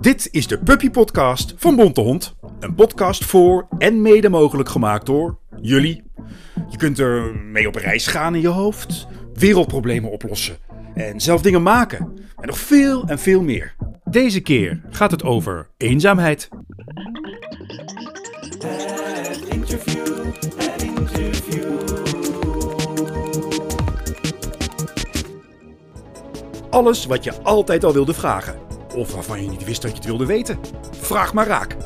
Dit is de Puppy Podcast van Bonte Hond. Een podcast voor en mede mogelijk gemaakt door jullie. Je kunt er mee op reis gaan in je hoofd, wereldproblemen oplossen en zelf dingen maken. En nog veel en veel meer. Deze keer gaat het over eenzaamheid. Alles wat je altijd al wilde vragen. Of waarvan je niet wist dat je het wilde weten. Vraag maar raak.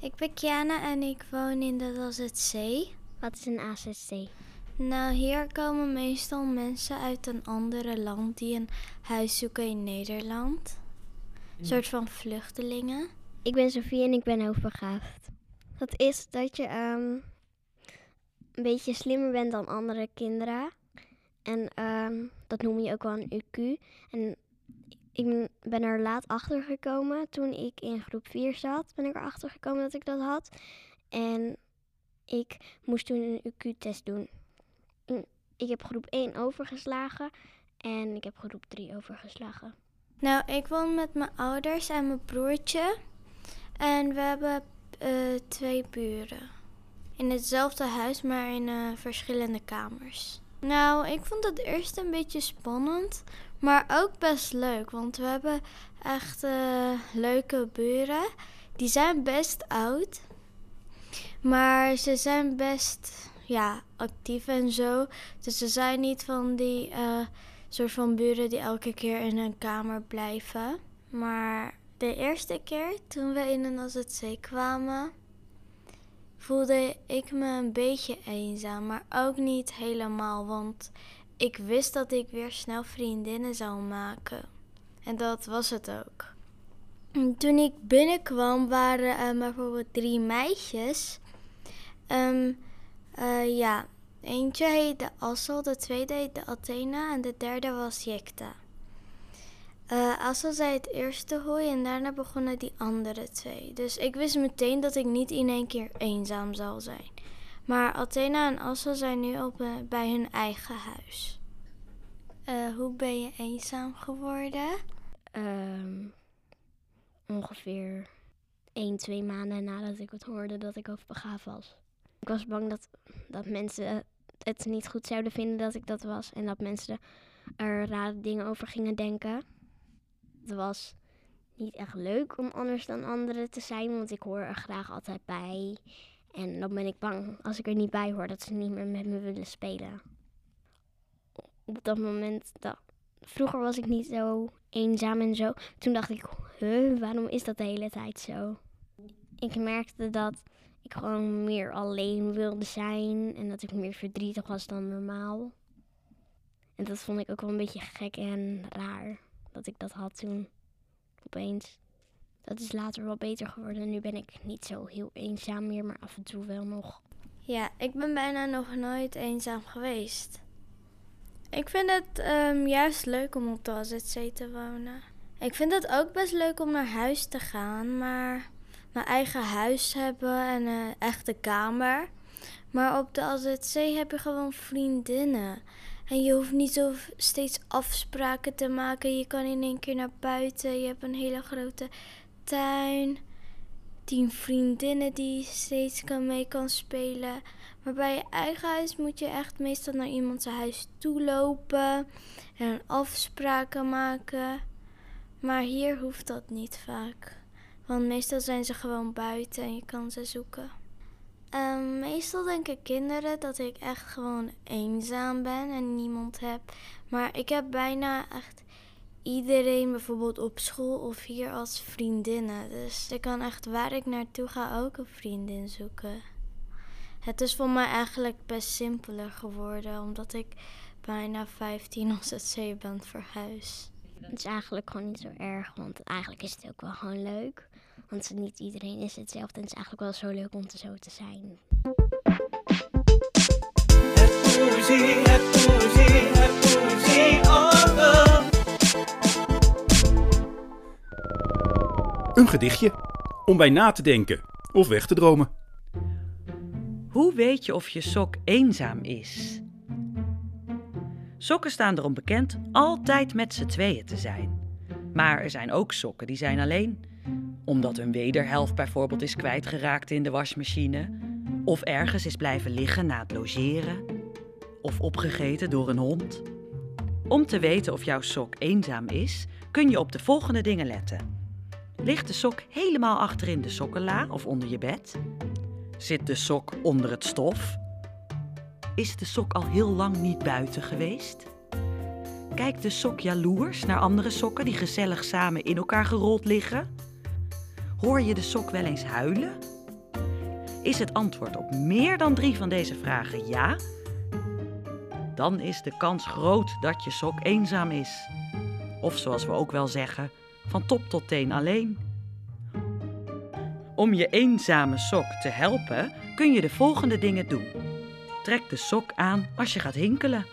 Ik ben Kiana en ik woon in de AZC. Wat is een AZC? Nou, hier komen meestal mensen uit een andere land die een huis zoeken in Nederland. Een soort van vluchtelingen. Ik ben Sofie en ik ben hoogbegaafd. Dat is dat je ehm, een beetje slimmer bent dan andere kinderen. En ehm, dat noem je ook wel een UQ. En ik ben- er laat achter gekomen. Toen ik in groep 4 zat, ben ik erachter gekomen dat ik dat had. En ik moest toen een UQ-test doen. Mm, Ik heb groep 1 overgeslagen en ik heb groep 3 overgeslagen. Nou, ik woon met mijn ouders en mijn broertje. En we hebben eh, twee buren. In hetzelfde huis, maar in eh, verschillende kamers. Nou, ik vond het eerst een beetje spannend, maar ook best leuk. Want we hebben echt eh, leuke buren. Die zijn best oud. Maar ze zijn best ja, actief en zo. Dus ze zijn niet van die eh, soort van buren die elke keer in een kamer blijven. Maar de eerste keer toen we in een AZC kwamen, voelde ik me een beetje eenzaam. Maar ook niet helemaal, want ik wist dat ik weer snel vriendinnen zou maken. En dat was het ook. En Toen ik binnenkwam waren er bijvoorbeeld drie meisjes. Ehm, eh, ja, eentje heette Assel, de tweede heette Athena en de derde was Jekta. Eh Assel zei het eerste hoi en daarna begonnen die andere twee. Dus ik wist meteen dat ik niet in één keer eenzaam zal zijn. Maar Athena en Assel zijn nu op, eh, bij hun eigen huis. Eh, hoe ben je eenzaam geworden? Ehm, ongeveer 1, 2 maanden nadat ik het hoorde dat ik overbegaafd was. Ik was bang dat, dat mensen het niet goed zouden vinden dat ik dat was. En dat mensen er rare dingen over gingen denken. Het was niet echt leuk om anders dan anderen te zijn, want ik hoor er graag altijd bij. En dan ben ik bang als ik er niet bij hoor dat ze niet meer met me willen spelen. Op dat moment, dat, vroeger was ik niet zo eenzaam en zo. Toen dacht ik, huh, waarom is dat de hele tijd zo? Ik merkte dat ik gewoon meer alleen wilde zijn en dat ik meer verdrietig was dan normaal. En dat vond ik ook wel een beetje gek en raar dat ik dat had toen opeens. Dat is later wel beter geworden. Nu ben ik niet zo heel eenzaam meer, maar af en toe wel nog. Ja, ik ben bijna nog nooit eenzaam geweest. Ik vind het ehm, juist leuk om op de AZC te wonen. Ik vind het ook best leuk om naar huis te gaan, maar mijn eigen huis hebben en een echte kamer. Maar op de AZC heb je gewoon vriendinnen. En je hoeft niet zo steeds afspraken te maken. Je kan in één keer naar buiten. Je hebt een hele grote tuin. Tien vriendinnen die steeds kan mee kan spelen. Maar bij je eigen huis moet je echt meestal naar iemand zijn huis toe lopen. En afspraken maken. Maar hier hoeft dat niet vaak. Want meestal zijn ze gewoon buiten en je kan ze zoeken. Ehm, meestal denken kinderen dat ik echt gewoon eenzaam ben en niemand heb. Maar ik heb bijna echt iedereen bijvoorbeeld op school of hier als vriendinnen. Dus ik kan echt waar ik naartoe ga ook een vriendin zoeken. Het is voor mij eigenlijk best simpeler geworden omdat ik bijna 15 als het zee ben verhuisd. Het is eigenlijk gewoon niet zo erg, want eigenlijk is het ook wel gewoon leuk. Want niet iedereen is hetzelfde en het is eigenlijk wel zo leuk om te zo te zijn. poesie, het poesie, het poesie orgel. Een gedichtje. Om bij na te denken of weg te dromen. Hoe weet je of je sok eenzaam is? Sokken staan erom bekend altijd met z'n tweeën te zijn. Maar er zijn ook sokken die zijn alleen. Omdat hun wederhelft bijvoorbeeld is kwijtgeraakt in de wasmachine. Of ergens is blijven liggen na het logeren. Of opgegeten door een hond. Om te weten of jouw sok eenzaam is, kun je op de volgende dingen letten. Ligt de sok helemaal achter in de sokkenla of onder je bed? Zit de sok onder het stof? Is de sok al heel lang niet buiten geweest? Kijkt de sok jaloers naar andere sokken die gezellig samen in elkaar gerold liggen? Hoor je de sok wel eens huilen? Is het antwoord op meer dan drie van deze vragen ja? Dan is de kans groot dat je sok eenzaam is. Of zoals we ook wel zeggen, van top tot teen alleen. Om je eenzame sok te helpen kun je de volgende dingen doen. Trek de sok aan als je gaat hinkelen.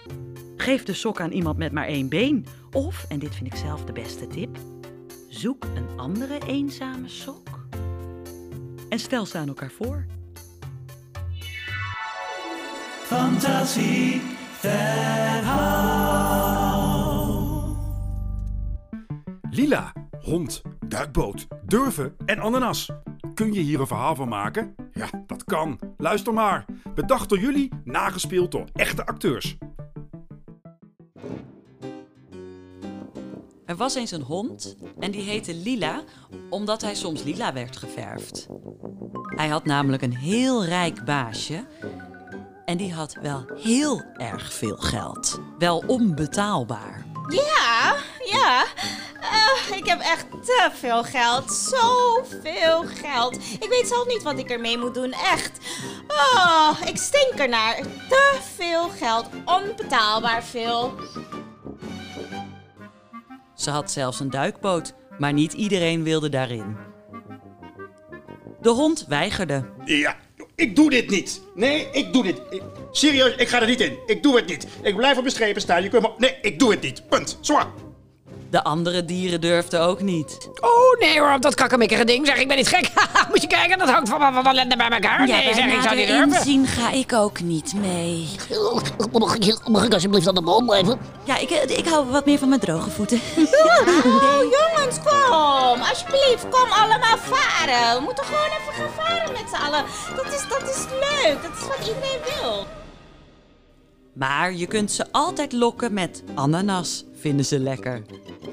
Geef de sok aan iemand met maar één been. Of, en dit vind ik zelf de beste tip, zoek een andere eenzame sok. En stel ze aan elkaar voor. Fantasie Lila, hond, duikboot, durven en ananas. Kun je hier een verhaal van maken? Ja, dat kan. Luister maar. Bedacht door jullie, nagespeeld door echte acteurs. Er was eens een hond en die heette Lila omdat hij soms lila werd geverfd. Hij had namelijk een heel rijk baasje en die had wel heel erg veel geld. Wel onbetaalbaar. Ja, ja. Eh, ik heb echt te veel geld. Zoveel geld. Ik weet zelf niet wat ik ermee moet doen. Echt. Oh, ik stink ernaar. Te veel geld. Onbetaalbaar veel. Ze had zelfs een duikboot, maar niet iedereen wilde daarin. De hond weigerde. Ja, ik doe dit niet. Nee, ik doe dit. Ik- serieus, ik ga er niet in. Ik doe het niet. Ik blijf op mijn strepen staan. Je kunt me... Nee, ik doe het niet. Punt. Zwaar. De andere dieren durfden ook niet. Oh nee hoor, op dat kakkemikkige ding. Zeg, ik ben niet gek. Moet je kijken, dat hangt van van ellende bij elkaar. Nee, zeg, ik zou niet durven. zien ga ik ook niet mee. Mag ik, mag ik alsjeblieft aan de bal blijven? Ja, ik, ik hou wat meer van mijn droge voeten. Oh, jongens, kom. Alsjeblieft, kom allemaal varen. We moeten gewoon even gaan varen met z'n allen. Dat is, dat is leuk. Dat is wat iedereen wil. Maar je kunt ze altijd lokken met ananas, vinden ze lekker.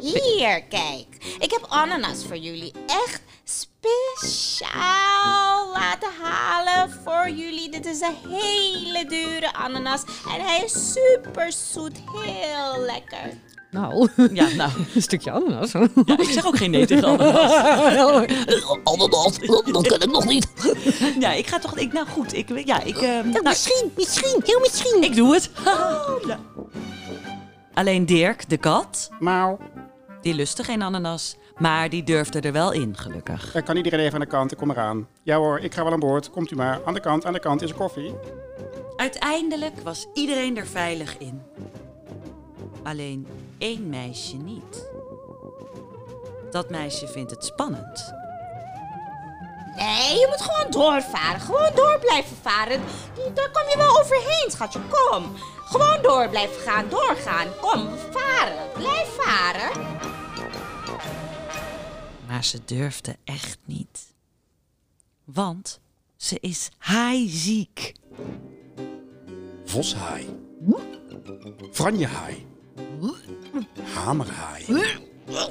Hier, kijk. Ik heb ananas voor jullie. Echt speciaal laten halen voor jullie. Dit is een hele dure ananas. En hij is super zoet. Heel lekker. Nou, Ja, nou, een stukje ananas. ja, ik zeg ook geen nee tegen ananas. Ananas, dat ken ik nog niet. Ja, ik ga toch... Ik, nou goed, ik, ja, ik, eh, nou, Misschien, misschien, heel misschien. ik doe het. Ja. Alleen Dirk, de kat, Mauw. die lustte geen ananas. Maar die durfde er wel in, gelukkig. Er kan iedereen even aan de kant. Ik kom eraan. Ja hoor, ik ga wel aan boord. Komt u maar. Aan de kant, aan de kant is er koffie. Uiteindelijk was iedereen er veilig in. Alleen één meisje niet. Dat meisje vindt het spannend. Nee, je moet gewoon doorvaren. Gewoon door blijven varen. Daar kom je wel overheen, schatje. Kom. Gewoon door blijven gaan. Doorgaan. Kom, varen. Blijf varen. Maar ze durfde echt niet. Want ze is haaiziek. Voshaai. Franjehaai. Hamerhaai.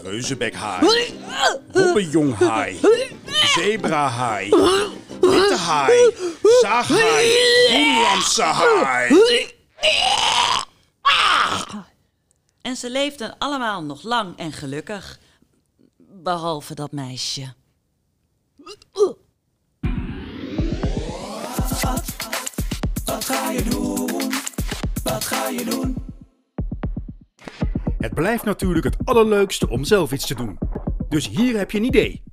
Reuzenbekhaai. Hobbejonhaai. Zebrahaai. Witte haai. Zaaghaai. Groenlandse haai. En ze leefden allemaal nog lang en gelukkig. Behalve dat meisje. Wat ga je doen? Wat ga je doen? Het blijft natuurlijk het allerleukste om zelf iets te doen. Dus hier heb je een idee.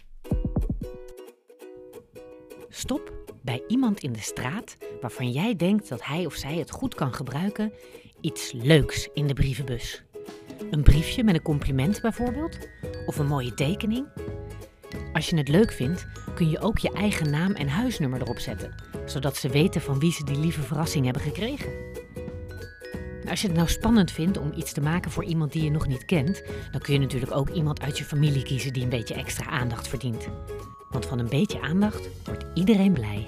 Stop bij iemand in de straat waarvan jij denkt dat hij of zij het goed kan gebruiken iets leuks in de brievenbus. Een briefje met een compliment bijvoorbeeld, of een mooie tekening. Als je het leuk vindt, kun je ook je eigen naam en huisnummer erop zetten, zodat ze weten van wie ze die lieve verrassing hebben gekregen. Als je het nou spannend vindt om iets te maken voor iemand die je nog niet kent, dan kun je natuurlijk ook iemand uit je familie kiezen die een beetje extra aandacht verdient. Want van een beetje aandacht wordt iedereen blij.